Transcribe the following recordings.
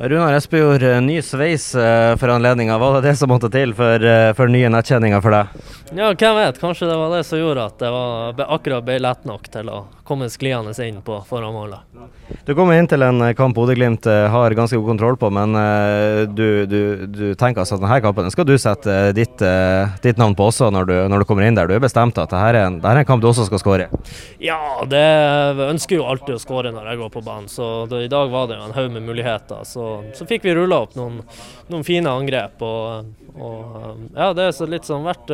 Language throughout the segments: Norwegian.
Runar Espejord, eh, ny sveis eh, for anledninga. Var det det som måtte til for, eh, for nye nettkjenninger for deg? Ja, hvem vet. Kanskje det var det som gjorde at det var akkurat ble lett nok til å komme skliende inn på foran målet. Du kommer inn til en kamp Bodø-Glimt har ganske god kontroll på, men du, du, du tenker altså at denne kampen skal du sette ditt, ditt navn på også når du, når du kommer inn der. Du er bestemt at dette er en, dette er en kamp du også skal skåre i. Ja, det ønsker jo alltid å skåre når jeg går på banen, så det, i dag var det jo en haug med muligheter. Så, så fikk vi rulla opp noen, noen fine angrep, og, og ja, det er så litt sånn vært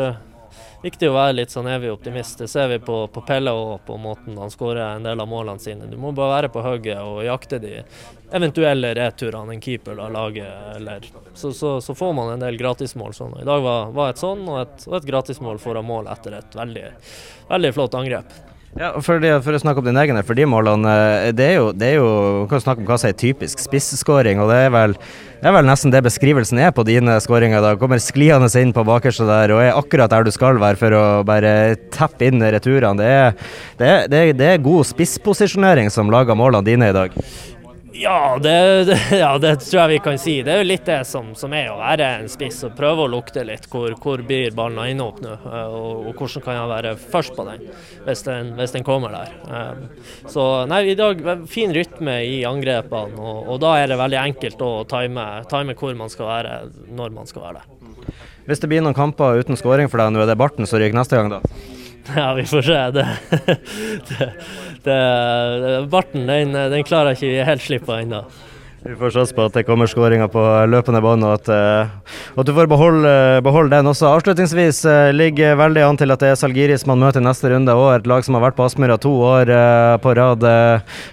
viktig å være litt sånn evig optimist. Det ser vi på, på Pelle og på måten han skårer en del av målene sine. Du må bare være på hugget og jakte de eventuelle returene en keeper da lager. Eller, så, så, så får man en del gratismål. Sånn. I dag var, var et sånn, og et, og et gratismål foran mål etter et veldig, veldig flott angrep. Ja, for, det, for å snakke om din egen for de målene, eh, det er jo, det er jo kan snakke om hva som er typisk spisskåring, og det er vel det er vel nesten det beskrivelsen er på dine skåringer. da. Kommer skliende inn på bakerste der og er akkurat der du skal være for å bare teppe inn returene. Det er, det er, god spissposisjonering som lager målene dine i dag. Ja det, ja, det tror jeg vi kan si. Det er jo litt det som, som er å være en spiss og prøve å lukte litt. Hvor, hvor blir ballen ende opp nå, eh, og, og, hvordan kan jeg være først på den hvis den, hvis den kommer der. Um, så nei, i dag fin rytme i angrepene, og, og da er det veldig enkelt å time, time hvor man skal være når man skal være der. Hvis det blir noen kamper uten skåring for deg, nå er det Barten som ryker neste gang, da? Ja, vi får se. Det, det, det, barten den, den klarer ikke helt slippe ennå. Vi får satse på at det kommer skåringer på løpende bånd, og at, uh, at, du får beholde, beholde, den også. Avslutningsvis uh, ligger veldig an til at det er Salgiris man møter neste runde, og et lag som har vært på Aspmyra to år på rad.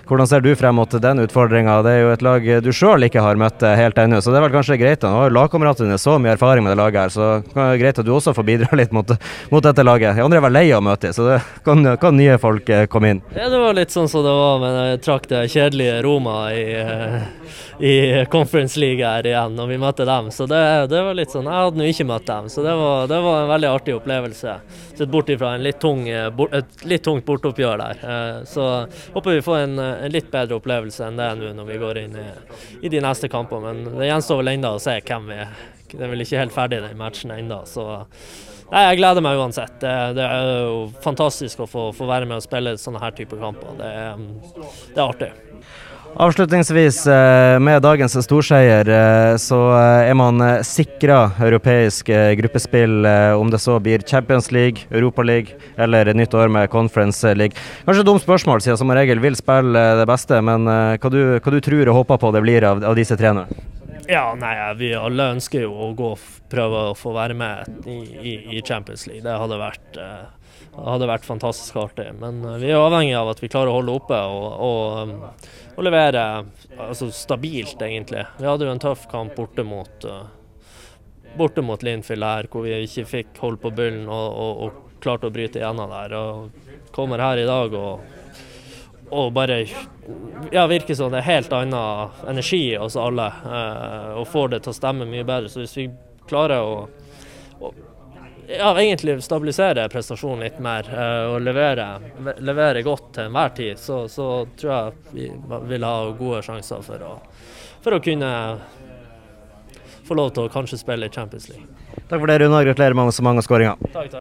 hvordan ser du frem mot den utfordringa? Det er jo et lag du sjøl ikke har møtt helt ennå, så det er vel kanskje greit. Nå har lagkameratene dine så mye erfaring med det laget her, så det er greit at du også får bidra litt mot, mot dette laget. De andre er vel lei av å møte, så det kan, kan, nye folk komme inn. Ja, det var litt sånn som det var, men jeg trakk det kjedelige Roma i i Conference League her igjen når vi møtte dem. Så det, det var litt sånn Jeg hadde nå ikke møtt dem, så det var, det var en veldig artig opplevelse. Sett bort ifra en litt tung, et litt tungt bortoppgjør der. Så håper vi får en, en litt bedre opplevelse enn det nå når vi går inn i, i de neste kampene. Men det gjenstår vel ennå å se hvem vi er. Det er vel ikke helt ferdig den matchen ennå, så Nei, Jeg gleder meg uansett. Det, det er jo fantastisk å få, få, være med og spille sånne her type kamper. Det, det er artig. Avslutningsvis, med dagens storseier, så er man sikra europeisk gruppespill, om det så blir Champions League, Europa League eller nytt år med Conference League. Kanskje dumt spørsmål, siden som regel vil spille det beste, men hva du, hva du tror og håper på det blir av, av disse tre nå? Ja, nei, vi alle ønsker jo å gå prøve å få være med i, i, i Champions League. Det hadde vært eh, det hadde vært fantastisk artig. Men vi er avhengig av at vi klarer å holde oppe og, og, og levere altså stabilt, egentlig. Vi hadde jo en tøff kamp borte mot, borte mot Linfield her, hvor vi ikke fikk holde på bullen og, og, og klarte å bryte igjennom der. Og kommer her i dag og, og bare ja, virker som det er helt annen energi hos alle, og får det til å stemme mye bedre. Så hvis vi klarer å, å ja, egentlig stabilisere prestasjonen litt mer uh, og levere, levere, godt til enhver tid, så, så, tror jeg vi vil ha gode sjanser for å, for å kunne få lov til å kanskje spille i Champions League. Takk for det, Rune. Gratulerer med så mange skåringer. Takk, takk.